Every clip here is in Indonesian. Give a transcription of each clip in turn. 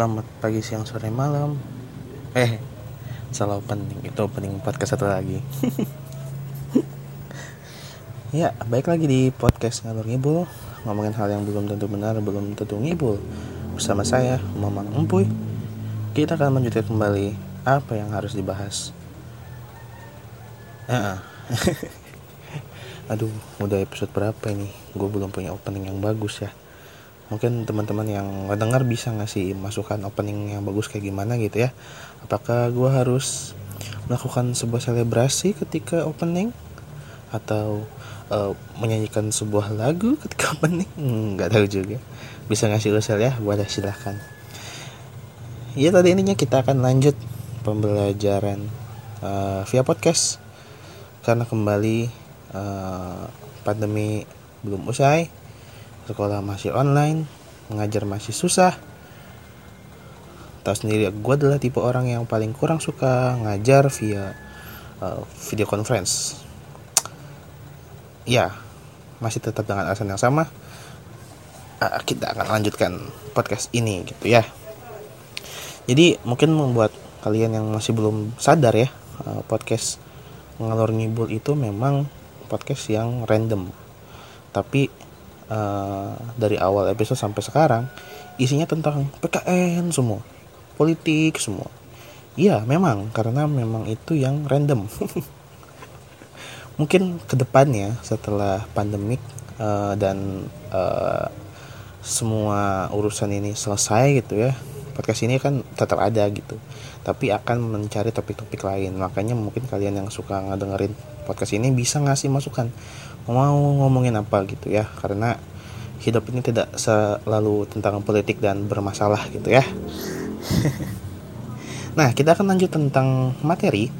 Selamat pagi, siang, sore, malam. Eh, salah opening. Itu opening podcast satu lagi. ya, baik lagi di podcast ngalur ngibul. Ngomongin hal yang belum tentu benar, belum tentu ngibul. Bersama saya, Mamang Empuy. Kita akan melanjutkan kembali apa yang harus dibahas. Uh Aduh, udah episode berapa ini? Gue belum punya opening yang bagus ya mungkin teman-teman yang dengar bisa ngasih masukan opening yang bagus kayak gimana gitu ya. Apakah gue harus melakukan sebuah selebrasi ketika opening? Atau uh, menyanyikan sebuah lagu ketika opening? Nggak tahu juga. Bisa ngasih usul ya? Boleh silahkan. Ya tadi ininya kita akan lanjut pembelajaran uh, via podcast. Karena kembali uh, pandemi belum usai sekolah masih online mengajar masih susah. Tahu sendiri gue adalah tipe orang yang paling kurang suka ngajar via uh, video conference. Ya masih tetap dengan alasan yang sama. Uh, kita akan lanjutkan podcast ini gitu ya. Jadi mungkin membuat kalian yang masih belum sadar ya uh, podcast ngalor ngibul itu memang podcast yang random. Tapi uh, dari awal episode sampai sekarang isinya tentang PKN semua politik semua. Iya memang karena memang itu yang random. Mungkin ke depannya setelah pandemik uh, dan uh, semua urusan ini selesai gitu ya podcast ini kan tetap ada gitu. Tapi akan mencari topik-topik lain. Makanya mungkin kalian yang suka ngedengerin podcast ini bisa ngasih masukan mau ngomongin apa gitu ya karena hidup ini tidak selalu tentang politik dan bermasalah gitu ya. Nah kita akan lanjut tentang materi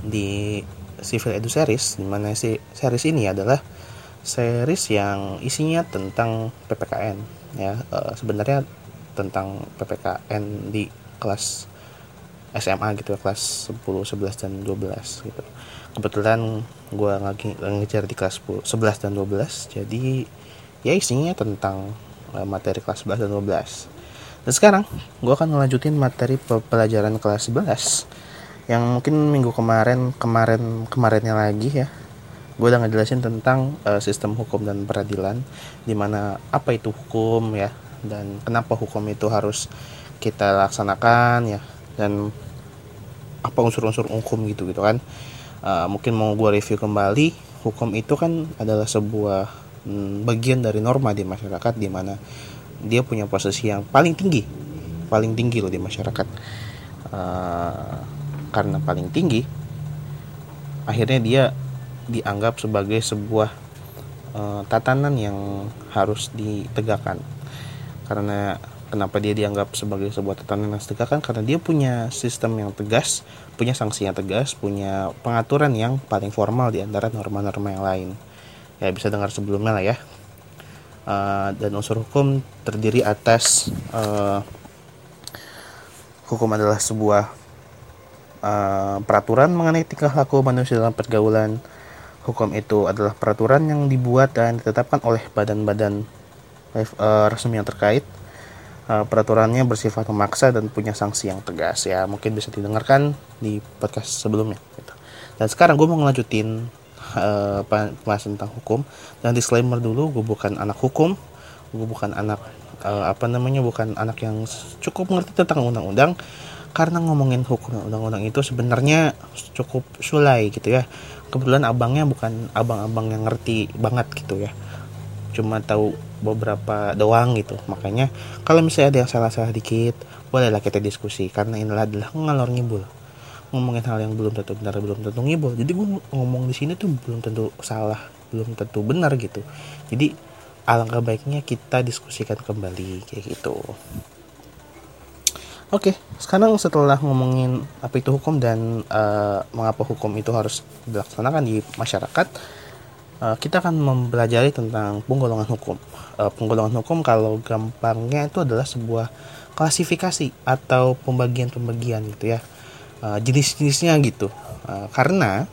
di Civil Edu Series di mana si series ini adalah series yang isinya tentang PPKN ya. E, sebenarnya tentang PPKN di kelas SMA gitu kelas 10, 11 dan 12 gitu. Kebetulan gue lagi ngejar di kelas 10, 11 dan 12 jadi ya isinya tentang uh, materi kelas 11 dan 12 dan sekarang gue akan melanjutin materi pelajaran kelas 11 yang mungkin minggu kemarin kemarin kemarinnya lagi ya. Gue udah ngejelasin tentang uh, sistem hukum dan peradilan di mana apa itu hukum ya dan kenapa hukum itu harus kita laksanakan ya dan apa unsur-unsur hukum gitu gitu kan. Uh, mungkin mau gue review kembali hukum itu kan adalah sebuah mm, bagian dari norma di masyarakat di mana dia punya posisi yang paling tinggi paling tinggi loh di masyarakat. Uh, karena paling tinggi akhirnya dia dianggap sebagai sebuah uh, tatanan yang harus ditegakkan. Karena Kenapa dia dianggap sebagai sebuah tatanan yang tegakkan? Karena dia punya sistem yang tegas, punya sanksi yang tegas, punya pengaturan yang paling formal di antara norma-norma yang lain. Ya bisa dengar sebelumnya lah ya. Uh, dan unsur hukum terdiri atas uh, hukum adalah sebuah uh, peraturan mengenai tingkah laku manusia dalam pergaulan. Hukum itu adalah peraturan yang dibuat dan ditetapkan oleh badan-badan resmi yang terkait uh, peraturannya bersifat memaksa dan punya sanksi yang tegas. Ya mungkin bisa didengarkan di podcast sebelumnya gitu. dan sekarang gue mau ngelanjutin uh, pembahasan tentang hukum. Dan disclaimer dulu gue bukan anak hukum. Gue bukan anak uh, apa namanya bukan anak yang cukup mengerti tentang undang-undang. Karena ngomongin hukum undang-undang itu sebenarnya cukup sulai gitu ya. Kebetulan abangnya bukan abang-abang yang ngerti banget gitu ya. Cuma tahu beberapa doang gitu. Makanya kalau misalnya ada yang salah-salah dikit bolehlah kita diskusi. Karena inilah adalah ngalor ngibul. Ngomongin hal yang belum tentu benar belum tentu ngibul. Jadi gue ngomong di sini tuh belum tentu salah belum tentu benar gitu. Jadi alangkah baiknya kita diskusikan kembali kayak gitu. Oke, sekarang setelah ngomongin apa itu hukum dan uh, mengapa hukum itu harus dilaksanakan di masyarakat, uh, kita akan mempelajari tentang penggolongan hukum. Uh, penggolongan hukum kalau gampangnya itu adalah sebuah klasifikasi atau pembagian-pembagian gitu ya. Uh, jenis-jenisnya gitu. Uh, karena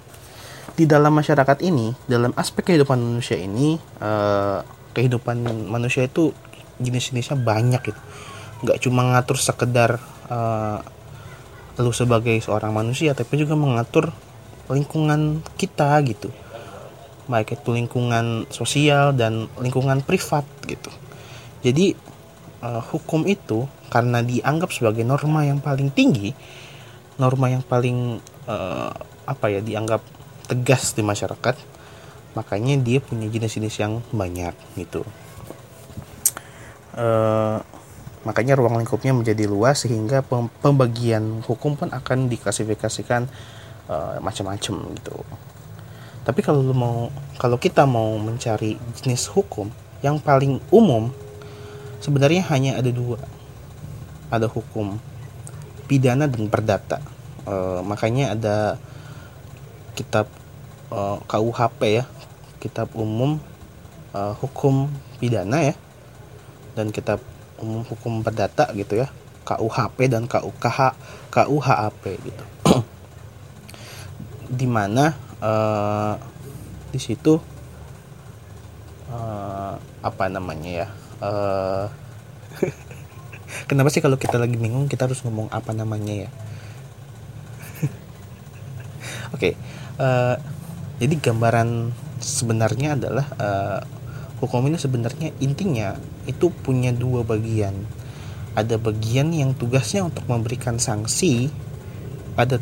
di dalam masyarakat ini, dalam aspek kehidupan manusia ini, uh, kehidupan manusia itu jenis-jenisnya banyak gitu. nggak cuma ngatur sekedar uh, lu sebagai seorang manusia tapi juga mengatur lingkungan kita gitu baik itu lingkungan sosial dan lingkungan privat gitu. Jadi uh, hukum itu karena dianggap sebagai norma yang paling tinggi norma yang paling uh, apa ya dianggap tegas di masyarakat makanya dia punya jenis-jenis yang banyak gitu. Uh, makanya ruang lingkupnya menjadi luas sehingga pembagian hukum pun akan diklasifikasikan macam-macam gitu tapi kalau lu mau kalau kita mau mencari jenis hukum yang paling umum sebenarnya hanya ada dua. Ada hukum pidana dan perdata. Uh, makanya ada kitab uh, KUHP ya kitab umum uh, hukum pidana ya dan kitab umum hukum perdata gitu ya KUHP dan KUKH KUHAP gitu. Di mana uh, di situ uh, apa namanya ya uh, kenapa sih kalau kita lagi bingung kita harus ngomong apa namanya ya? Oke okay, uh, jadi gambaran sebenarnya adalah uh, hukum ini sebenarnya intinya itu punya dua bagian. Ada bagian yang tugasnya untuk memberikan sanksi ada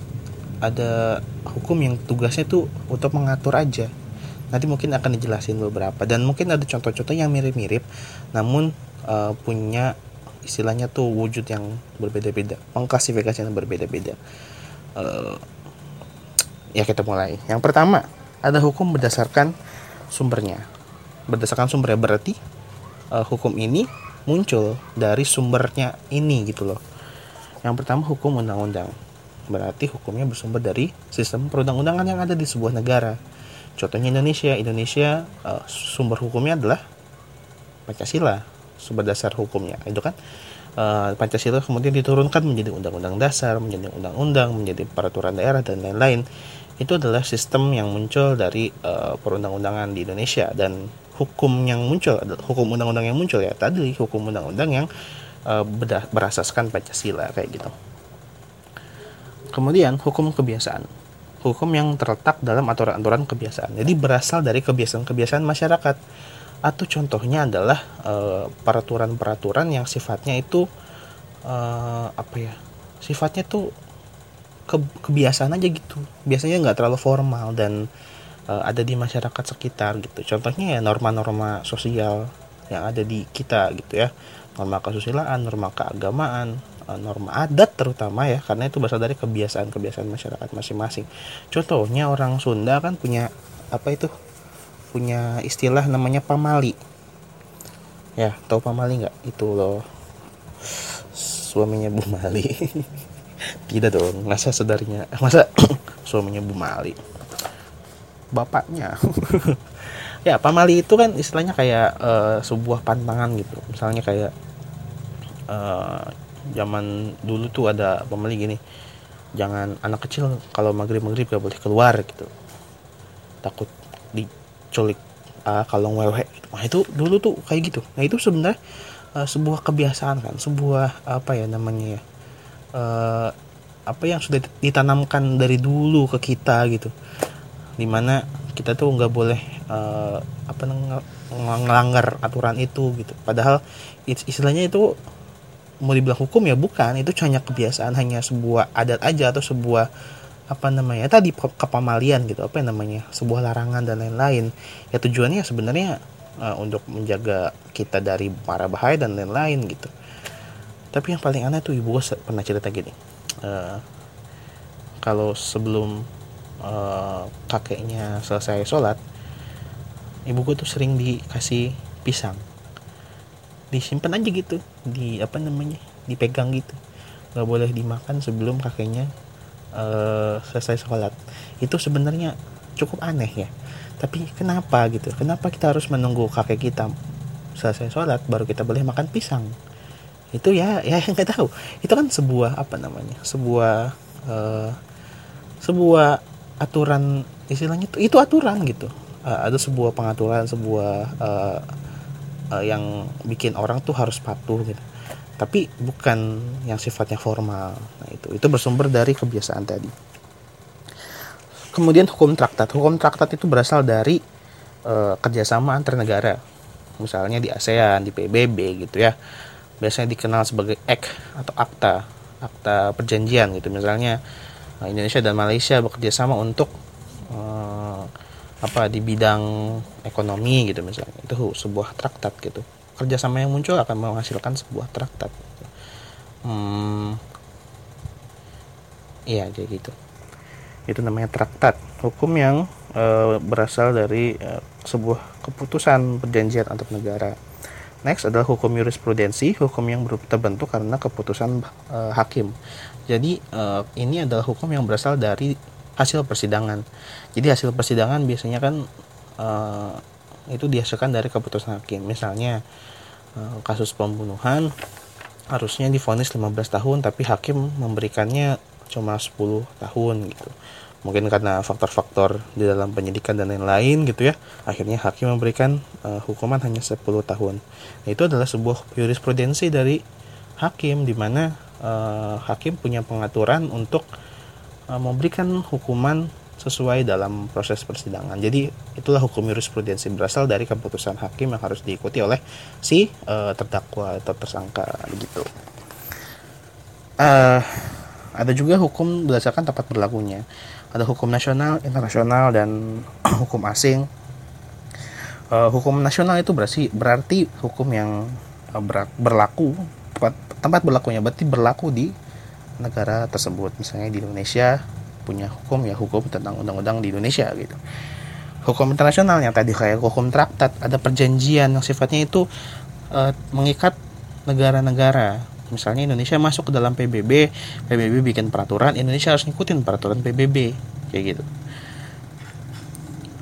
ada hukum yang tugasnya tuh untuk mengatur aja. Nanti mungkin akan dijelasin beberapa. Dan mungkin ada contoh-contoh yang mirip-mirip namun uh, punya istilahnya tuh wujud yang berbeda-beda pengklasifikasi yang berbeda-beda. Uh, ya kita mulai. Yang pertama ada hukum berdasarkan sumbernya. Berdasarkan sumbernya berarti uh, hukum ini muncul dari sumbernya ini gitu loh. Yang pertama hukum undang-undang berarti hukumnya bersumber dari sistem perundang-undangan yang ada di sebuah negara. Contohnya Indonesia, Indonesia uh, sumber hukumnya adalah Pancasila, sumber dasar hukumnya, itu kan uh, Pancasila kemudian diturunkan menjadi undang-undang dasar, menjadi undang-undang, menjadi peraturan daerah dan lain-lain. Itu adalah sistem yang muncul dari uh, perundang-undangan di Indonesia dan hukum yang muncul hukum undang-undang yang muncul ya tadi hukum undang-undang yang uh, berasaskan Pancasila kayak gitu. Kemudian hukum kebiasaan. Hukum yang terletak dalam aturan-aturan kebiasaan. Jadi berasal dari kebiasaan-kebiasaan masyarakat. Atau contohnya adalah eh, peraturan-peraturan yang sifatnya itu uh, apa ya? Sifatnya tuh ke, kebiasaan aja gitu. Biasanya nggak terlalu formal dan uh, ada di masyarakat sekitar gitu. Contohnya ya norma-norma sosial yang ada di kita gitu ya. Norma kesusilaan, norma keagamaan, Eh, norma adat terutama ya karena itu berasal dari kebiasaan-kebiasaan masyarakat masing-masing. Contohnya orang Sunda kan punya apa itu? Punya istilah namanya pamali. Ya, tahu pamali nggak? Itu loh suaminya Bu Mali. Tidak dong, masa saudarinya, masa suaminya Bu Mali. Bapaknya. ya, pamali itu kan istilahnya kayak uh, sebuah pantangan gitu. Misalnya kayak uh, zaman dulu tuh ada pembeli gini jangan anak kecil kalau maghrib maghrib gak boleh keluar gitu. Takut diculik uh, kalau wewe gitu. nah itu dulu tuh kayak gitu. Nah itu sebenarnya uh, sebuah kebiasaan kan sebuah apa ya namanya ya uh, apa yang sudah ditanamkan dari dulu ke kita gitu. Di mana kita tuh nggak boleh uh, apa ngelanggar aturan itu gitu. Padahal istilahnya itu mau dibilang hukum ya bukan itu hanya kebiasaan hanya sebuah adat aja atau sebuah apa namanya tadi kepamalian gitu apa yang namanya sebuah larangan dan lain-lain. Ya tujuannya sebenarnya uh, untuk menjaga kita dari para bahaya dan lain-lain gitu. Tapi yang paling aneh tuh ibu gue pernah cerita gini uh, kalau sebelum uh, kakeknya selesai sholat ibu gue tuh sering dikasih pisang disimpan aja gitu. Di apa namanya dipegang gitu. Nggak boleh dimakan sebelum kakeknya uh, selesai sholat. Itu sebenarnya cukup aneh ya. Tapi kenapa gitu? Kenapa kita harus menunggu kakek kita selesai sholat baru kita boleh makan pisang? Itu ya ya nggak tahu. Itu kan sebuah apa namanya sebuah uh, sebuah aturan istilahnya itu itu aturan gitu. Uh, ada sebuah pengaturan sebuah uh, uh, yang bikin orang tuh harus patuh gitu tapi bukan yang sifatnya formal. Nah, itu itu bersumber dari kebiasaan tadi. Kemudian hukum traktat. Hukum traktat itu berasal dari uh, kerjasama antar negara. Misalnya di ASEAN, di PBB gitu ya. Biasanya dikenal sebagai ek atau akta, akta perjanjian gitu. Misalnya uh, Indonesia dan Malaysia bekerja sama untuk uh, apa di bidang ekonomi gitu misalnya. Itu sebuah traktat gitu. Kerjasama yang muncul akan menghasilkan sebuah traktat. Hmm, iya kayak gitu. Itu namanya traktat. Hukum yang e, berasal dari e, sebuah keputusan perjanjian antar negara. Next adalah hukum jurisprudensi hukum yang terbentuk karena keputusan e, hakim. Jadi e, ini adalah hukum yang berasal dari hasil persidangan. Jadi hasil persidangan biasanya kan e, itu dihasilkan dari keputusan hakim. Misalnya Eh, kasus pembunuhan harusnya difonis 15 tahun tapi hakim memberikannya cuma 10 tahun gitu. Mungkin karena faktor-faktor di dalam penyidikan dan lain-lain gitu ya akhirnya hakim memberikan uh, hukuman hanya 10 tahun. Nah, itu adalah sebuah jurisprudensi dari hakim di mana uh, hakim punya pengaturan untuk uh, memberikan hukuman sesuai dalam proses persidangan. Jadi itulah hukum jurisprudensi berasal dari keputusan hakim yang harus diikuti oleh si uh, terdakwa atau tersangka begitu. Uh, ada juga hukum berdasarkan tempat berlakunya. Ada hukum nasional, internasional, dan hukum asing. Uh, hukum nasional itu berarti berarti hukum yang berlaku tempat berlakunya berarti berlaku di negara tersebut. Misalnya di Indonesia punya hukum ya hukum tentang undang-undang di Indonesia gitu. Hukum internasional yang tadi kayak hukum traktat ada perjanjian yang sifatnya itu uh, mengikat negara-negara. Misalnya Indonesia masuk ke dalam PBB PBB bikin peraturan Indonesia harus ngikutin peraturan PBB kayak gitu.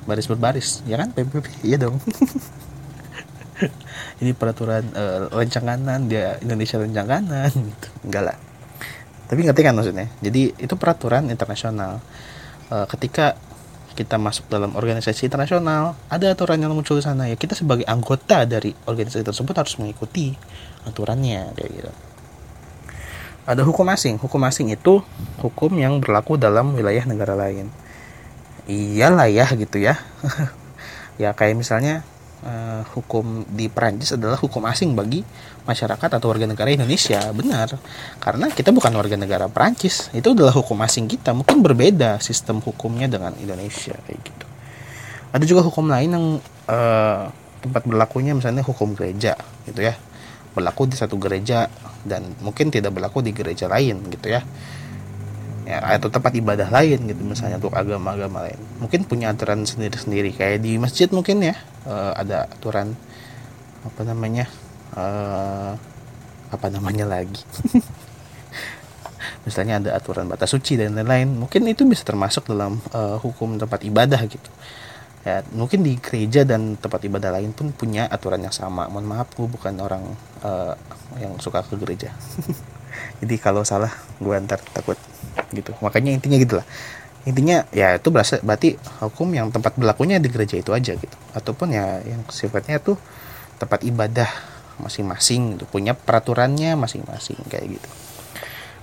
Baris berbaris ya kan PBB iya dong. Ini peraturan uh, rencanganan dia Indonesia rencanganan gitu. Enggak lah tapi ngerti kan maksudnya? Jadi itu peraturan internasional. E, ketika kita masuk dalam organisasi internasional ada aturan yang muncul di sana. Ya kita sebagai anggota dari organisasi tersebut harus mengikuti aturannya kayak gitu. Ada hukum asing. Hukum asing itu hukum yang berlaku dalam wilayah negara lain. Iyalah ya gitu ya. Ya kayak misalnya uh, hukum di Perancis adalah hukum asing bagi masyarakat atau warga negara Indonesia. Benar. Karena kita bukan warga negara Perancis. Itu adalah hukum asing kita. Mungkin berbeda sistem hukumnya dengan Indonesia kayak gitu. Ada juga hukum lain yang uh, tempat berlakunya misalnya hukum gereja gitu ya. Berlaku di satu gereja dan mungkin tidak berlaku di gereja lain gitu ya ya atau tempat ibadah lain gitu misalnya untuk agama-agama lain. Mungkin punya aturan sendiri-sendiri kayak di masjid mungkin ya uh, ada aturan apa namanya uh, apa namanya lagi? Misalnya ada aturan batas suci dan lain-lain mungkin itu bisa termasuk dalam uh, hukum tempat ibadah gitu. Ya mungkin di gereja dan tempat ibadah lain pun punya aturan yang sama. Mohon maaf gue bukan orang uh, yang suka ke gereja jadi kalau salah gue antar takut gitu. Makanya intinya gitulah. Intinya ya itu berasa berarti hukum yang tempat berlakunya di gereja itu aja gitu. Ataupun ya yang sifatnya tuh tempat ibadah masing-masing gitu. Punya peraturannya masing-masing kayak gitu.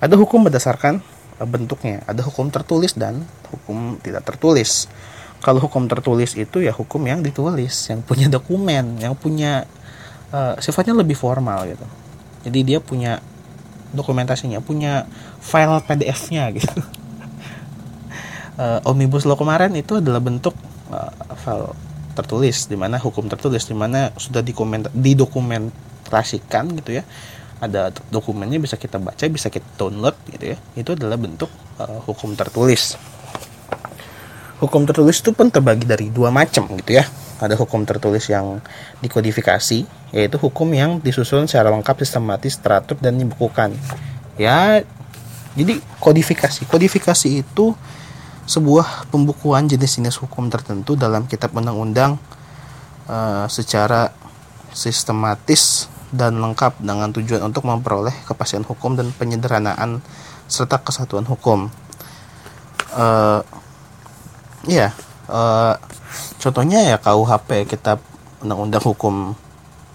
Ada hukum berdasarkan uh, bentuknya. Ada hukum tertulis dan hukum tidak tertulis. Kalau hukum tertulis itu ya hukum yang ditulis yang punya dokumen yang punya uh, sifatnya lebih formal gitu. Jadi dia punya dokumentasinya punya file PDF-nya gitu. Uh, omnibus law kemarin itu adalah bentuk uh, file tertulis di mana hukum tertulis di mana sudah didokumentasikan gitu ya. Ada dokumennya bisa kita baca bisa kita download gitu ya. Itu adalah bentuk uh, hukum tertulis. Hukum tertulis itu pun terbagi dari dua macam gitu ya ada hukum tertulis yang dikodifikasi yaitu hukum yang disusun secara lengkap sistematis teratur dan dibukukan ya jadi kodifikasi kodifikasi itu sebuah pembukuan jenis-jenis hukum tertentu dalam kitab undang-undang uh, secara sistematis dan lengkap dengan tujuan untuk memperoleh kepastian hukum dan penyederhanaan serta kesatuan hukum. Uh, ya, uh, contohnya ya KUHP kitab undang-undang hukum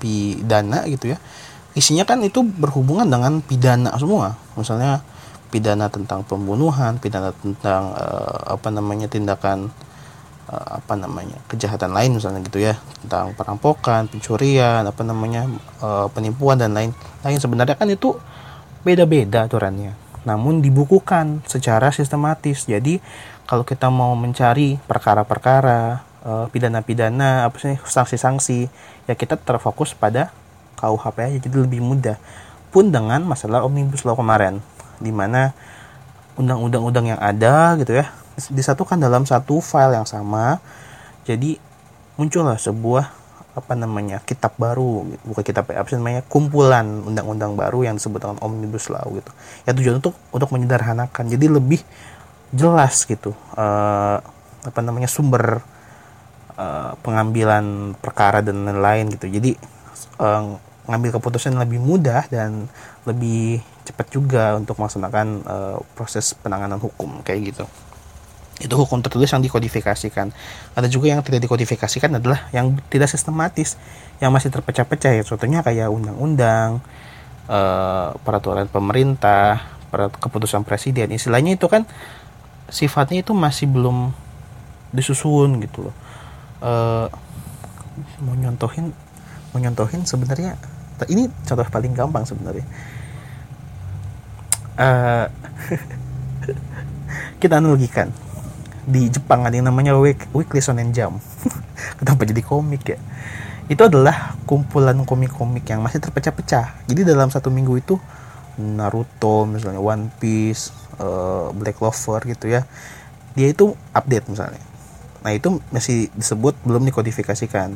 pidana gitu ya. Isinya kan itu berhubungan dengan pidana semua. Misalnya pidana tentang pembunuhan pidana tentang uh, apa namanya tindakan uh, apa namanya kejahatan lain misalnya gitu ya. Tentang perampokan pencurian apa namanya uh, penipuan dan lain lain. Sebenarnya kan itu beda-beda aturannya. Namun dibukukan secara sistematis. Jadi kalau kita mau mencari perkara-perkara pidana-pidana apa sih sanksi-sanksi ya kita terfokus pada KUHP aja jadi lebih mudah. Pun dengan masalah omnibus law kemarin di mana undang-undang-undang yang ada gitu ya disatukan dalam satu file yang sama jadi muncullah sebuah apa namanya kitab baru bukan kitab apa sih namanya kumpulan undang-undang baru yang disebut dengan omnibus law gitu. Ya tujuan untuk untuk menyederhanakan jadi lebih jelas gitu uh, apa namanya sumber uh, pengambilan perkara dan lain-lain gitu. Jadi uh, ngambil keputusan lebih mudah dan lebih cepat juga untuk melaksanakan uh, proses penanganan hukum kayak gitu. Itu hukum tertulis yang dikodifikasikan. Ada juga yang tidak dikodifikasikan adalah yang tidak sistematis yang masih terpecah-pecah. Ya contohnya kayak undang-undang uh, peraturan pemerintah keputusan presiden. Istilahnya itu kan sifatnya itu masih belum disusun gitu loh uh, mau nyontohin mau nyontohin sebenarnya ini contoh paling gampang sebenarnya. Uh, kita analogikan. Di Jepang ada yang namanya Week, Weekly Shonen Jump. Kenapa jadi komik ya? Itu adalah kumpulan komik-komik yang masih terpecah-pecah. Jadi dalam satu minggu itu Naruto misalnya One Piece uh, Black Clover gitu ya dia itu update misalnya nah itu masih disebut belum dikodifikasikan.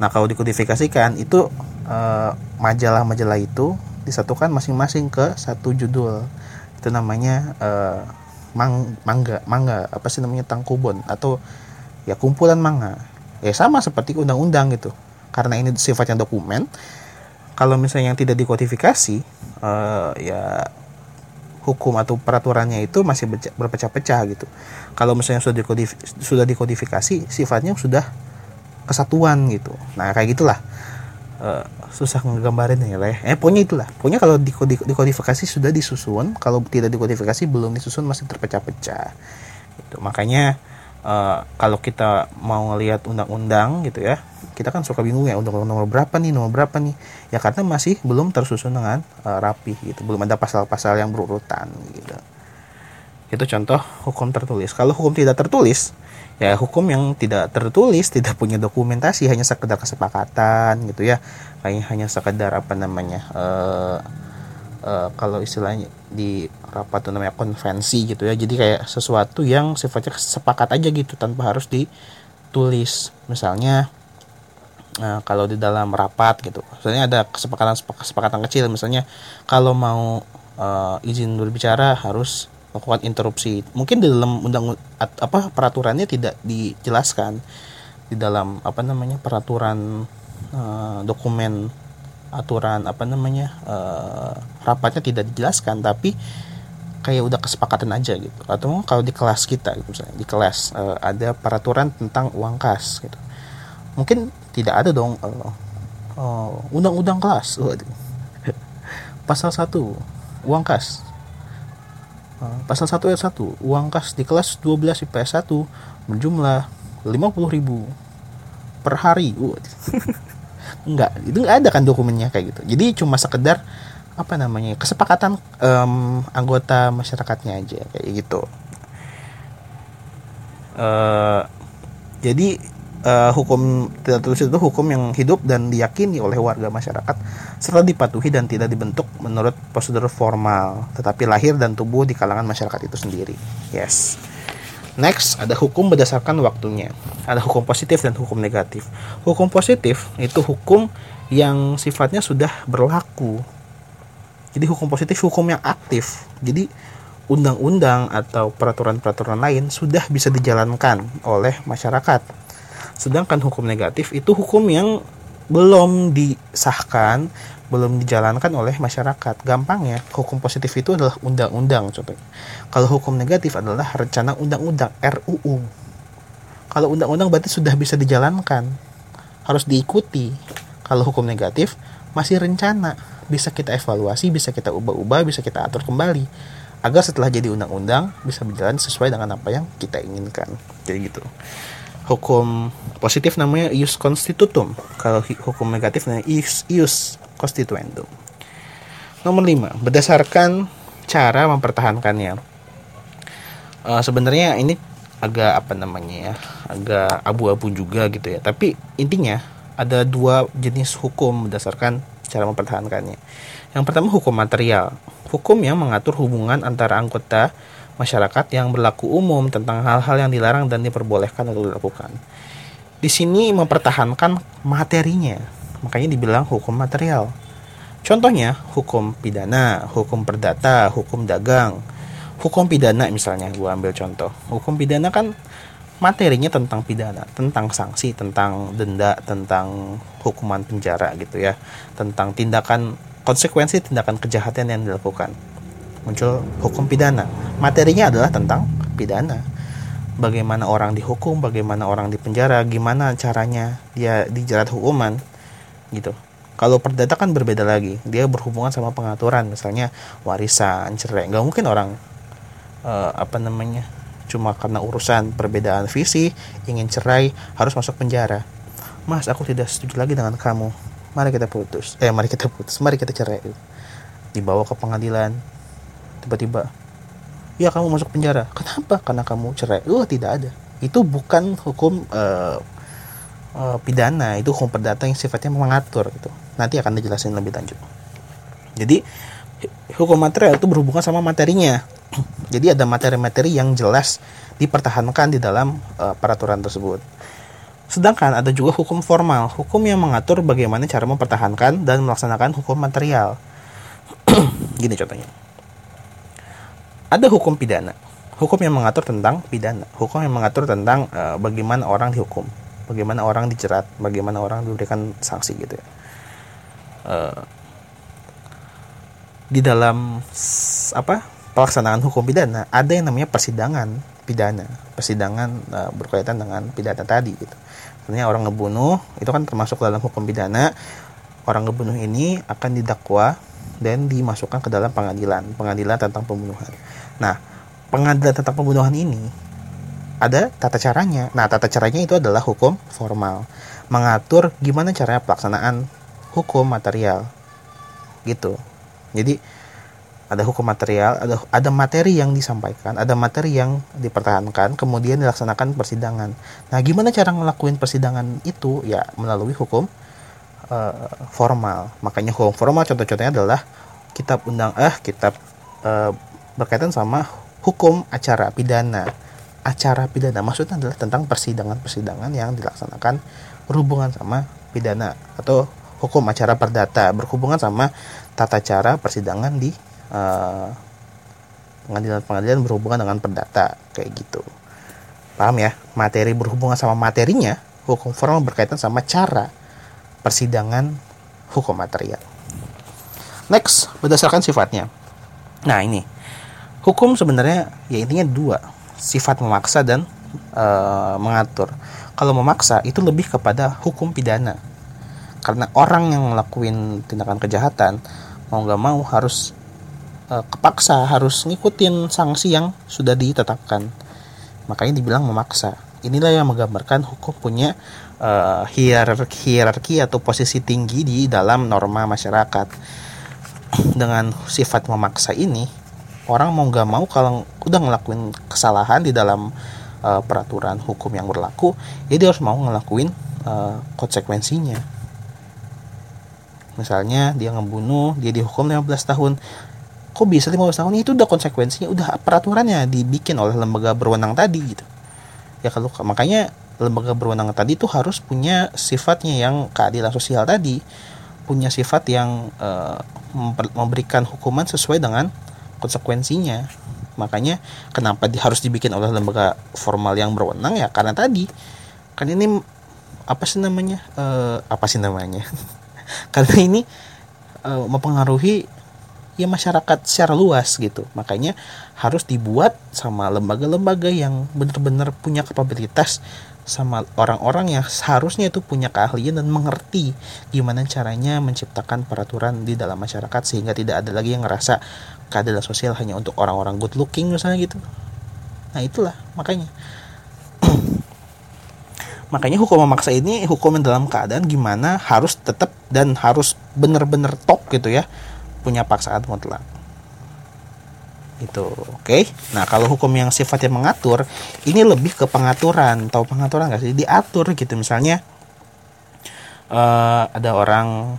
Nah kalau dikodifikasikan itu Eh, majalah-majalah itu disatukan masing-masing ke satu judul. Itu namanya uh, mang mangga mangga apa sih namanya? Tangkubon atau ya kumpulan manga. Ya sama seperti undang-undang gitu. Karena ini sifatnya dokumen kalau misalnya yang tidak dikodifikasi uh, ya hukum atau peraturannya itu masih berpecah-pecah gitu kalau misalnya sudah dikodif sudah dikodifikasi sifatnya sudah kesatuan gitu nah kayak gitulah uh, susah ngegambarin ya lah. Eh pokoknya itulah. Pokoknya kalau dikodifikasi sudah disusun, kalau tidak dikodifikasi belum disusun masih terpecah-pecah. Itu makanya uh, kalau kita mau ngelihat undang-undang gitu ya, kita kan suka bingung ya undang-undang nomor berapa nih, nomor berapa nih. Ya karena masih belum tersusun dengan uh, rapi gitu. Belum ada pasal-pasal yang berurutan gitu. Itu contoh hukum tertulis. Kalau hukum tidak tertulis, ya hukum yang tidak tertulis tidak punya dokumentasi hanya sekedar kesepakatan gitu ya. Kayak hanya sekedar apa namanya uh, uh, kalau istilahnya di rapat itu namanya konvensi gitu ya. Jadi kayak sesuatu yang sifatnya sepakat aja gitu tanpa harus ditulis. Misalnya uh, kalau di dalam rapat gitu. Misalnya ada kesepakatan kesepakatan kecil. Misalnya kalau mau uh, izin berbicara harus melakukan interupsi. Mungkin di dalam undang apa peraturannya tidak dijelaskan di dalam apa namanya peraturan uh, dokumen aturan apa namanya uh, rapatnya tidak dijelaskan tapi kayak udah kesepakatan aja gitu. Atau kalau di kelas kita gitu misalnya di kelas uh, ada peraturan tentang uang kas gitu. Mungkin tidak ada dong undang-undang uh, uh, kelas. Pasal satu uang kas pasal 1 ayat 1 uang kas di kelas 12 IPS 1 berjumlah 50.000 per hari. Enggak itu enggak ada kan dokumennya kayak gitu. Jadi cuma sekedar apa namanya kesepakatan um, anggota masyarakatnya aja kayak gitu. Uh, jadi uh, hukum tidak tertulis itu hukum yang hidup dan diyakini oleh warga masyarakat serta dipatuhi dan tidak dibentuk menurut prosedur formal tetapi lahir dan tumbuh di kalangan masyarakat itu sendiri yes Next, ada hukum berdasarkan waktunya. Ada hukum positif dan hukum negatif. Hukum positif itu hukum yang sifatnya sudah berlaku. Jadi hukum positif hukum yang aktif. Jadi undang-undang atau peraturan-peraturan lain sudah bisa dijalankan oleh masyarakat Sedangkan hukum negatif itu hukum yang belum disahkan, belum dijalankan oleh masyarakat. Gampangnya, hukum positif itu adalah undang-undang contohnya. Kalau hukum negatif adalah rencana undang-undang RUU. Kalau undang-undang berarti sudah bisa dijalankan, harus diikuti. Kalau hukum negatif masih rencana, bisa kita evaluasi bisa kita ubah-ubah bisa kita atur kembali agar setelah jadi undang-undang bisa berjalan sesuai dengan apa yang kita inginkan jadi gitu hukum positif namanya ius constitutum. Kalau hukum negatif namanya ius, ius constituendum. Nomor 5 berdasarkan cara mempertahankannya. Uh, sebenarnya ini agak apa namanya ya agak abu-abu juga gitu ya. Tapi intinya ada dua jenis hukum berdasarkan cara mempertahankannya. Yang pertama hukum material. Hukum yang mengatur hubungan antara anggota masyarakat yang berlaku umum tentang hal-hal yang dilarang dan diperbolehkan untuk dilakukan. Di sini mempertahankan materinya, makanya dibilang hukum material. Contohnya hukum pidana, hukum perdata, hukum dagang. Hukum pidana misalnya, gue ambil contoh. Hukum pidana kan materinya tentang pidana, tentang sanksi, tentang denda, tentang hukuman penjara gitu ya, tentang tindakan konsekuensi tindakan kejahatan yang dilakukan muncul hukum pidana. Materinya adalah tentang pidana. Bagaimana orang dihukum, bagaimana orang dipenjara, gimana caranya dia dijerat hukuman gitu. Kalau perdata kan berbeda lagi. Dia berhubungan sama pengaturan, misalnya warisan, cerai. Gak mungkin orang uh, apa namanya cuma karena urusan perbedaan visi ingin cerai harus masuk penjara. Mas, aku tidak setuju lagi dengan kamu. Mari kita putus. Eh, mari kita putus. Mari kita cerai. Dibawa ke pengadilan, tiba-tiba ya kamu masuk penjara. Kenapa? Karena kamu cerai. Uh tidak ada. Itu bukan hukum uh, uh, pidana itu hukum perdata yang sifatnya mengatur gitu. Nanti akan dijelasin lebih lanjut. Jadi hukum material itu berhubungan sama materinya. Jadi ada materi-materi yang jelas dipertahankan di dalam uh, peraturan tersebut. Sedangkan ada juga hukum formal hukum yang mengatur bagaimana cara mempertahankan dan melaksanakan hukum material. Gini contohnya ada hukum pidana. Hukum yang mengatur tentang pidana. Hukum yang mengatur tentang uh, bagaimana orang dihukum. Bagaimana orang dijerat. Bagaimana orang diberikan sanksi gitu ya. Uh, di dalam apa pelaksanaan hukum pidana ada yang namanya persidangan pidana. Persidangan uh, berkaitan dengan pidana tadi gitu. Artinya orang ngebunuh itu kan termasuk dalam hukum pidana. Orang ngebunuh ini akan didakwa dan dimasukkan ke dalam pengadilan. Pengadilan tentang pembunuhan Nah, pengadilan tentang pembunuhan ini ada tata caranya. Nah, tata caranya itu adalah hukum formal, mengatur gimana caranya pelaksanaan hukum material. Gitu. Jadi ada hukum material, ada ada materi yang disampaikan, ada materi yang dipertahankan, kemudian dilaksanakan persidangan. Nah, gimana cara ngelakuin persidangan itu? Ya melalui hukum uh, formal. Makanya hukum formal contoh-contohnya adalah kitab undang eh kitab uh, berkaitan sama hukum acara pidana. Acara pidana maksudnya adalah tentang persidangan-persidangan yang dilaksanakan berhubungan sama pidana atau hukum acara perdata berhubungan sama tata cara persidangan di uh, pengadilan-pengadilan berhubungan dengan perdata kayak gitu. Paham ya? Materi berhubungan sama materinya, hukum formal berkaitan sama cara persidangan hukum material. Next, berdasarkan sifatnya. Nah, ini hukum sebenarnya ya intinya dua sifat memaksa dan e, mengatur. Kalau memaksa itu lebih kepada hukum pidana. Karena orang yang ngelakuin tindakan kejahatan mau nggak mau harus e, kepaksa harus ngikutin sanksi yang sudah ditetapkan. Makanya dibilang memaksa. Inilah yang menggambarkan hukum punya uh, hierarki hierarki atau posisi tinggi di dalam norma masyarakat. Dengan sifat memaksa ini orang mau nggak mau kalau udah ngelakuin kesalahan di dalam uh, peraturan hukum yang berlaku ya dia harus mau ngelakuin uh, konsekuensinya. Misalnya dia ngebunuh dia dihukum 15 tahun. Kok bisa 15 tahun? Itu udah konsekuensinya udah peraturannya dibikin oleh lembaga berwenang tadi gitu. Ya kalau makanya lembaga berwenang tadi itu harus punya sifatnya yang keadilan sosial tadi. Punya sifat yang uh, memberikan hukuman sesuai dengan konsekuensinya. Makanya kenapa di, harus dibikin oleh lembaga formal yang berwenang? Ya karena tadi kan ini apa sih namanya uh, apa sih namanya? Karena ini uh, mempengaruhi ya masyarakat secara luas gitu. Makanya harus dibuat sama lembaga-lembaga yang benar-benar punya kapabilitas sama orang-orang yang seharusnya itu punya keahlian dan mengerti gimana caranya menciptakan peraturan di dalam masyarakat sehingga tidak ada lagi yang ngerasa keadilan sosial hanya untuk orang-orang good looking misalnya gitu. Nah itulah makanya. Makanya hukum memaksa ini hukum dalam keadaan gimana harus tetap dan harus benar-benar top gitu ya punya paksaan mutlak. Itu oke? Okay? nah kalau hukum yang sifatnya mengatur ini lebih ke pengaturan. Tahu pengaturan nggak sih? Diatur gitu misalnya uh, ada orang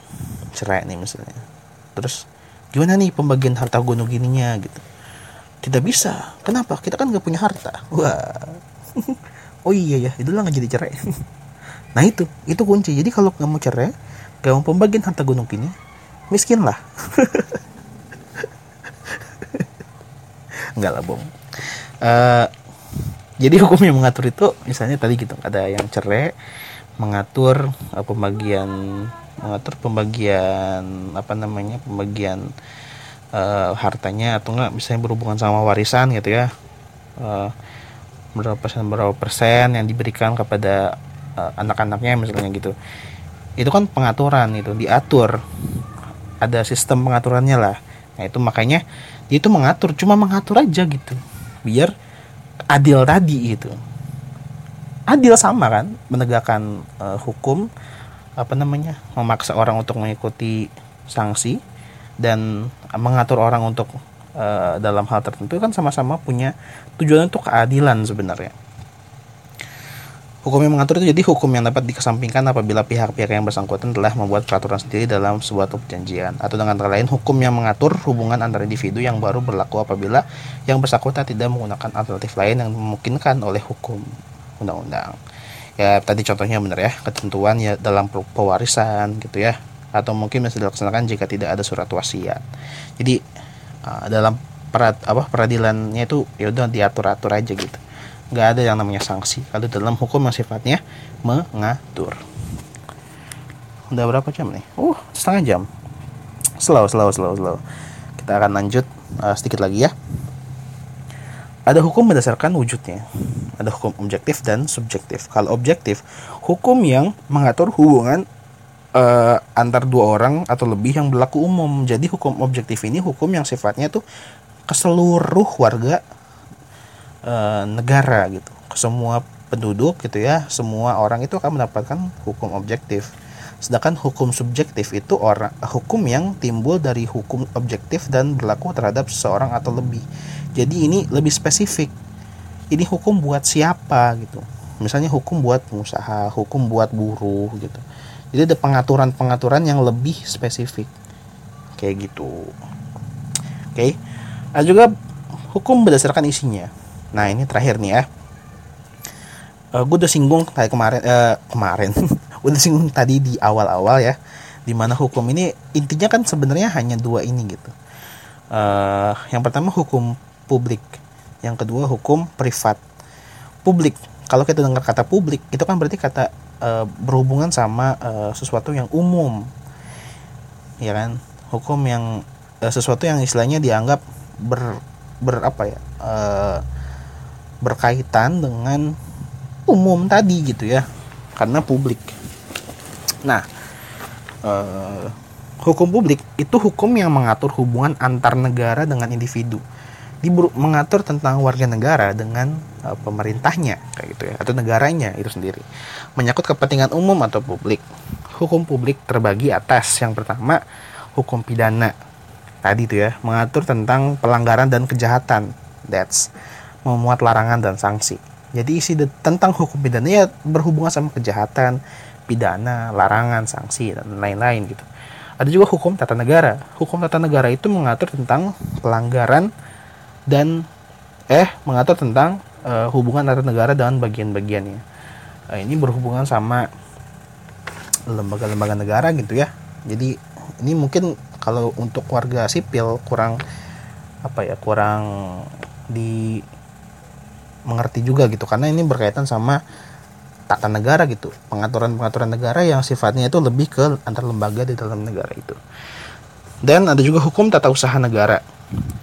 cerai nih misalnya. Terus gimana nih pembagian harta gunung gininya gitu. Tidak bisa. Kenapa? Kita kan nggak punya harta. Wah. Oh iya ya itulah nggak jadi cerai. Nah itu. Itu kunci. Jadi kalau nggak mau cerai nggak pembagian harta gunung gini miskin lah enggak lah bom uh, jadi hukum yang mengatur itu misalnya tadi gitu ada yang cerai mengatur uh, pembagian mengatur pembagian apa namanya pembagian uh, hartanya atau enggak misalnya berhubungan sama warisan gitu ya. Uh, berapa persen berapa persen yang diberikan kepada uh, anak-anaknya misalnya gitu. Itu kan pengaturan itu diatur. Ada sistem pengaturannya lah. Nah itu makanya dia itu mengatur cuma mengatur aja gitu. Biar adil tadi gitu. Adil sama kan menegakkan uh, hukum apa namanya memaksa orang untuk mengikuti sanksi dan mengatur orang untuk uh, dalam hal tertentu kan sama-sama punya tujuan untuk keadilan sebenarnya Hukum yang mengatur itu jadi hukum yang dapat dikesampingkan apabila pihak-pihak yang bersangkutan telah membuat peraturan sendiri dalam sebuah perjanjian atau dengan kata lain hukum yang mengatur hubungan antara individu yang baru berlaku apabila yang bersangkutan tidak menggunakan alternatif lain yang memungkinkan oleh hukum undang-undang. Ya tadi contohnya benar ya ketentuan ya dalam pewarisan gitu ya. Atau mungkin bisa dilaksanakan jika tidak ada surat wasiat. Jadi uh, dalam perad, apa peradilannya itu ya udah diatur-atur aja gitu. Nggak ada yang namanya sanksi. Kalau dalam hukum yang sifatnya mengatur. Udah berapa jam nih? Uh setengah jam. Slow slow slow slow. Kita akan lanjut uh, sedikit lagi ya ada hukum berdasarkan wujudnya. Ada hukum objektif dan subjektif. Kalau objektif hukum yang mengatur hubungan uh, antar dua orang atau lebih yang berlaku umum. Jadi hukum objektif ini hukum yang sifatnya tuh ke seluruh warga Eh, negara gitu. Semua penduduk gitu ya. Semua orang itu akan mendapatkan hukum objektif sedangkan hukum subjektif itu orang hukum yang timbul dari hukum objektif dan berlaku terhadap seseorang atau lebih. Jadi ini lebih spesifik. Ini hukum buat siapa gitu. Misalnya hukum buat pengusaha hukum buat buruh gitu. Jadi ada pengaturan-pengaturan yang lebih spesifik. Kayak gitu. Oke. Okay. ada juga hukum berdasarkan isinya. Nah ini terakhir nih ya. Uh, eh, gue udah singgung kayak kemarin uh, kemarin, udah singgung tadi di awal-awal ya, di mana hukum ini intinya kan sebenarnya hanya dua ini gitu. Uh, yang pertama hukum publik, yang kedua hukum privat. Publik, kalau kita dengar kata publik itu kan berarti kata uh, berhubungan sama uh, sesuatu yang umum, ya kan? Hukum yang uh, sesuatu yang istilahnya dianggap ber ber apa ya? Uh, berkaitan dengan umum tadi gitu ya karena publik nah eh, hukum publik itu hukum yang mengatur hubungan antar negara dengan individu. Di mengatur tentang warga negara dengan uh, pemerintahnya kayak gitu ya atau negaranya itu sendiri. Menyangkut kepentingan umum atau publik. Hukum publik terbagi atas. Yang pertama hukum pidana. Tadi itu ya mengatur tentang pelanggaran dan kejahatan. That's memuat larangan dan sanksi. Jadi isi tentang hukum pidana ya berhubungan sama kejahatan, pidana, larangan, sanksi dan lain-lain gitu. Ada juga hukum tata negara. Hukum tata negara itu mengatur tentang pelanggaran dan eh mengatur tentang uh, hubungan tata negara dengan bagian-bagiannya. Uh, ini berhubungan sama lembaga-lembaga negara gitu ya. Jadi ini mungkin kalau untuk warga sipil kurang apa ya kurang di mengerti juga gitu karena ini berkaitan sama tata negara gitu. Pengaturan pengaturan negara yang sifatnya itu lebih ke antar lembaga di dalam negara itu. Dan ada juga hukum tata usaha negara.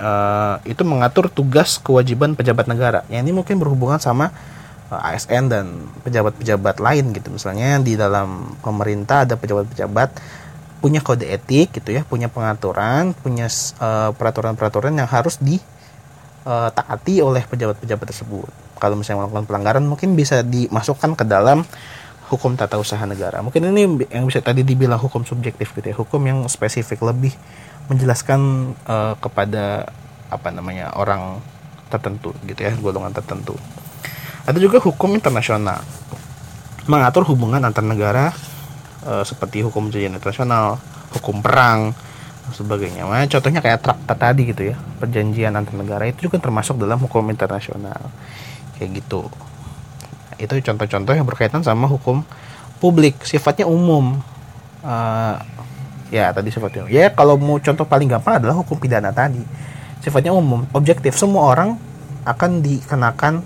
Uh, itu mengatur tugas kewajiban pejabat negara. Yang ini mungkin berhubungan sama uh, eh, ASN dan pejabat-pejabat lain gitu. Misalnya di dalam pemerintah ada pejabat-pejabat punya kode etik gitu ya punya pengaturan punya uh, peraturan-peraturan yang harus ditaati oleh pejabat-pejabat tersebut kalau misalnya melakukan pelanggaran mungkin bisa dimasukkan ke dalam hukum tata usaha negara. Mungkin ini yang bisa tadi dibilang hukum subjektif gitu ya, hukum yang spesifik lebih menjelaskan uh, kepada apa namanya orang tertentu gitu ya, golongan tertentu. Ada juga hukum internasional mengatur hubungan antar negara uh, seperti hukum perjanjian internasional, hukum perang, sebagainya. Nah, contohnya kayak traktat tadi gitu ya, perjanjian antar negara itu juga termasuk dalam hukum internasional. Kayak gitu. Itu contoh-contoh yang berkaitan sama hukum publik sifatnya umum. Uh, ya tadi sifatnya ya kalau mau contoh paling gampang adalah hukum pidana tadi. Sifatnya umum objektif. Semua orang akan dikenakan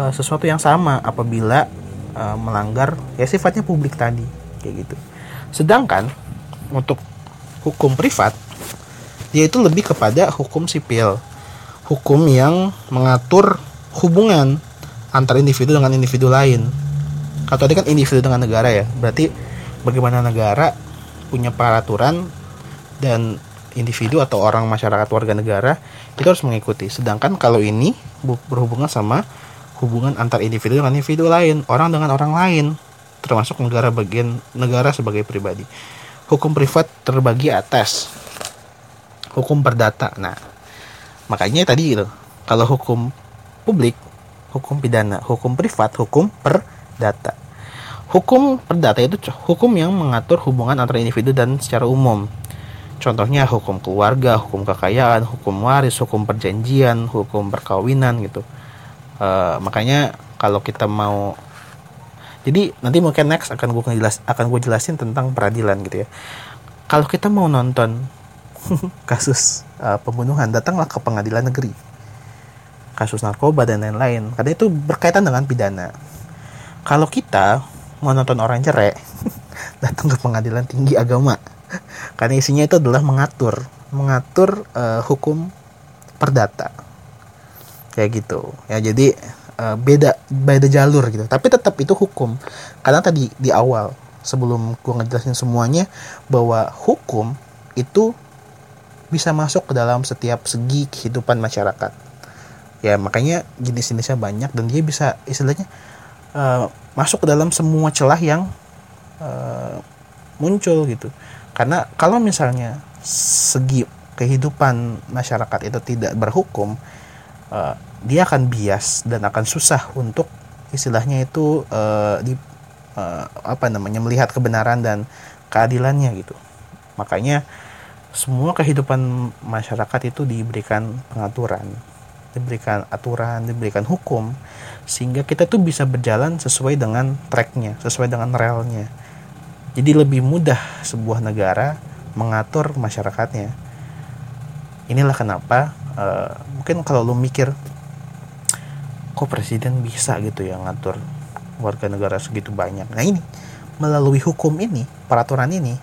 uh, sesuatu yang sama apabila uh, melanggar ya sifatnya publik tadi. Kayak gitu. Sedangkan untuk hukum privat dia itu lebih kepada hukum sipil hukum yang mengatur hubungan antar individu dengan individu lain. Kalau tadi kan individu dengan negara ya, berarti bagaimana negara punya peraturan dan individu atau orang masyarakat warga negara itu harus mengikuti. Sedangkan kalau ini berhubungan sama hubungan antar individu dengan individu lain, orang dengan orang lain, termasuk negara bagian negara sebagai pribadi. Hukum privat terbagi atas hukum perdata. Nah, makanya tadi gitu, kalau hukum publik hukum pidana, hukum privat, hukum perdata. Hukum perdata itu hukum yang mengatur hubungan antara individu dan secara umum. Contohnya hukum keluarga, hukum kekayaan, hukum waris, hukum perjanjian, hukum perkawinan gitu. Uh, makanya kalau kita mau jadi nanti mungkin next akan gue jelas akan gue jelasin tentang peradilan gitu ya. Kalau kita mau nonton kasus uh, pembunuhan, datanglah ke pengadilan negeri. Kasus narkoba dan lain-lain. Karena itu berkaitan dengan pidana. Kalau kita mau nonton orang cerai datang ke pengadilan tinggi agama. Karena isinya itu adalah mengatur mengatur uh, hukum perdata. Kayak gitu. Ya jadi uh, beda beda jalur gitu. Tapi tetap itu hukum. Karena tadi di awal sebelum gue ngejelasin semuanya bahwa hukum itu bisa masuk ke dalam setiap segi kehidupan masyarakat. Ya makanya jenis-jenisnya banyak dan dia bisa istilahnya uh, masuk ke dalam semua celah yang uh, muncul gitu. Karena kalau misalnya segi kehidupan masyarakat itu tidak berhukum dia akan bias dan akan susah untuk istilahnya itu uh, di uh, apa namanya melihat kebenaran dan keadilannya gitu makanya semua kehidupan masyarakat itu diberikan pengaturan diberikan aturan, diberikan hukum sehingga kita tuh bisa berjalan sesuai dengan tracknya, sesuai dengan relnya. Jadi lebih mudah sebuah negara mengatur masyarakatnya. Inilah kenapa uh, mungkin kalau lu mikir kok presiden bisa gitu ya ngatur warga negara segitu banyak. Nah ini melalui hukum ini, peraturan ini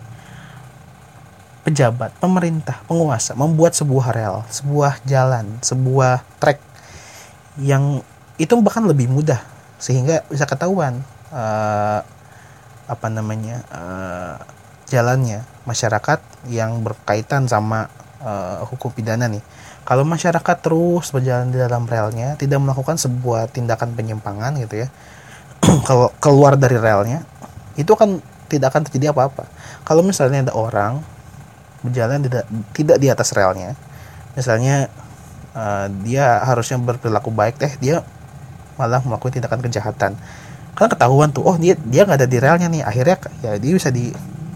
pejabat, pemerintah, penguasa membuat sebuah rel, sebuah jalan, sebuah trek yang itu bahkan lebih mudah sehingga bisa ketahuan uh, apa namanya uh, jalannya masyarakat yang berkaitan sama uh, hukum pidana nih. Kalau masyarakat terus berjalan di dalam relnya, tidak melakukan sebuah tindakan penyimpangan gitu ya, kalau keluar dari relnya, itu kan tidak akan terjadi apa-apa. Kalau misalnya ada orang berjalan tidak tidak di atas relnya misalnya uh, dia harusnya berperilaku baik teh dia malah melakukan tindakan kejahatan kan ketahuan tuh oh dia dia nggak ada di relnya nih akhirnya ya dia bisa di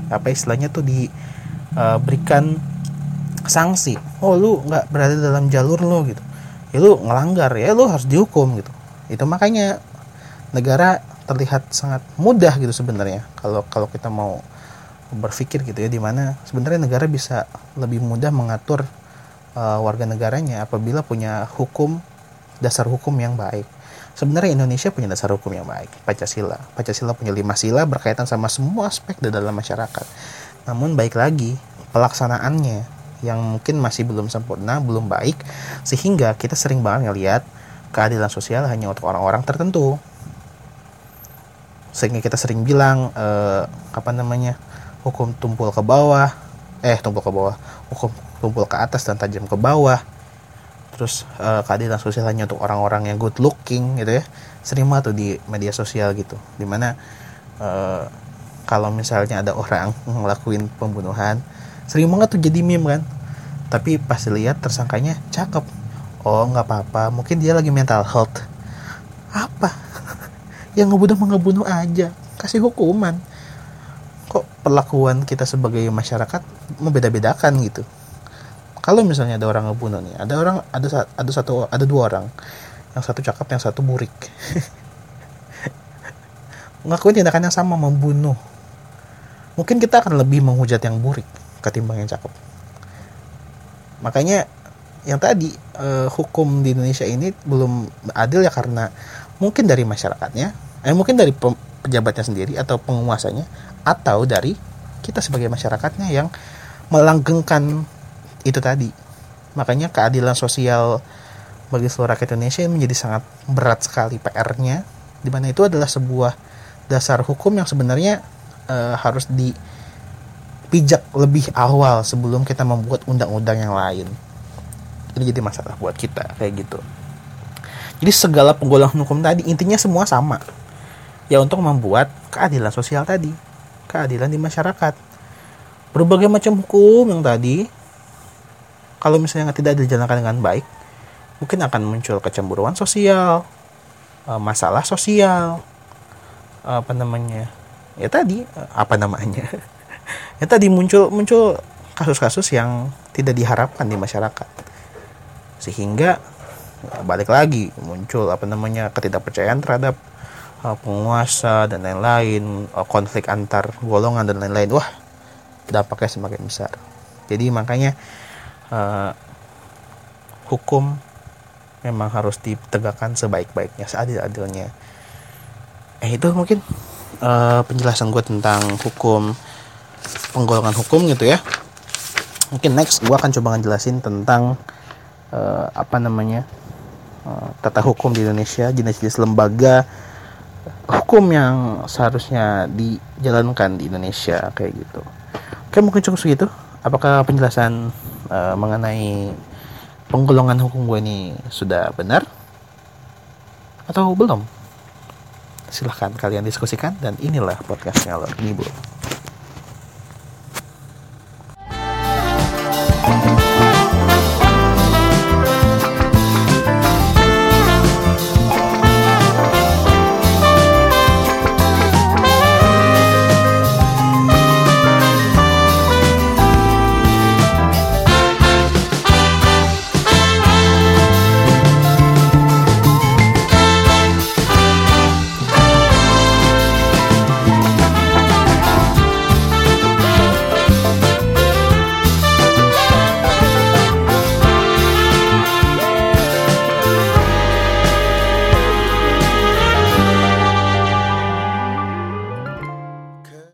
apa istilahnya tuh diberikan eh, uh, sanksi. Oh lu nggak berada dalam jalur lo gitu. Ya lu ngelanggar. Ya lu harus dihukum gitu. Itu makanya negara terlihat sangat mudah gitu sebenarnya. Kalau kalau kita mau berpikir gitu ya di mana sebenarnya negara bisa lebih mudah mengatur uh, warga negaranya apabila punya hukum dasar hukum yang baik. Sebenarnya Indonesia punya dasar hukum yang baik Pancasila. Pancasila punya lima sila berkaitan sama semua aspek di dalam masyarakat. Namun baik lagi pelaksanaannya yang mungkin masih belum sempurna, belum baik, sehingga kita sering banget ngelihat keadilan sosial hanya untuk orang-orang tertentu. Sehingga kita sering bilang eh, apa namanya hukum tumpul ke bawah, eh tumpul ke bawah, hukum tumpul ke atas dan tajam ke bawah. Terus eh, keadilan sosial hanya untuk orang-orang yang good looking gitu ya. Sering banget tuh di media sosial gitu, di mana eh, kalau misalnya ada orang ngelakuin pembunuhan sering banget tuh jadi meme kan? Tapi pas dilihat tersangkanya cakep. Oh nggak apa-apa. Mungkin dia lagi mental health. Apa? Yang ngebunuh ngebunuh aja. Kasih hukuman. Kok perlakuan kita sebagai masyarakat membeda-bedakan gitu? Kalau misalnya ada orang ngebunuh nih ada orang ada ada satu ada dua orang. Yang satu cakep yang satu burik. Ngakuin tindakan yang sama membunuh. Mungkin kita akan lebih menghujat yang burik ketimbang yang cakep. Makanya yang tadi eh, hukum di Indonesia ini belum adil ya karena mungkin dari masyarakatnya eh mungkin dari pejabatnya sendiri atau penguasanya atau dari kita sebagai masyarakatnya yang melanggengkan itu tadi. Makanya keadilan sosial bagi seluruh rakyat Indonesia menjadi sangat berat sekali PR-nya di mana itu adalah sebuah dasar hukum yang sebenarnya uh, harus dipijak lebih awal sebelum kita membuat undang-undang yang lain. Ini jadi masalah buat kita kayak gitu. Jadi segala penggolongan hukum tadi intinya semua sama. Ya untuk membuat keadilan sosial tadi, keadilan di masyarakat. Berbagai macam hukum yang tadi kalau misalnya tidak dijalankan dengan baik, mungkin akan muncul kecemburuan sosial, eh, masalah sosial, apa namanya ya tadi apa namanya ya tadi muncul muncul kasus-kasus yang tidak diharapkan di masyarakat. Sehingga ya, balik lagi muncul apa namanya ketidakpercayaan terhadap uh, penguasa dan lain-lain uh, konflik antar golongan dan lain-lain. Wah dampaknya semakin besar. Jadi makanya uh, hukum memang harus ditegakkan sebaik-baiknya seadil-adilnya. Eh itu mungkin uh, penjelasan gue tentang hukum penggolongan hukum gitu ya. Mungkin next gue akan coba ngejelasin tentang uh, apa namanya uh, tata hukum di Indonesia jenis-jenis lembaga hukum yang seharusnya dijalankan di Indonesia kayak gitu. Oke mungkin cukup segitu. Apakah penjelasan uh, mengenai penggolongan hukum gue ini sudah benar? Atau belum? Silahkan kalian diskusikan dan inilah podcastnya Lord Nibul.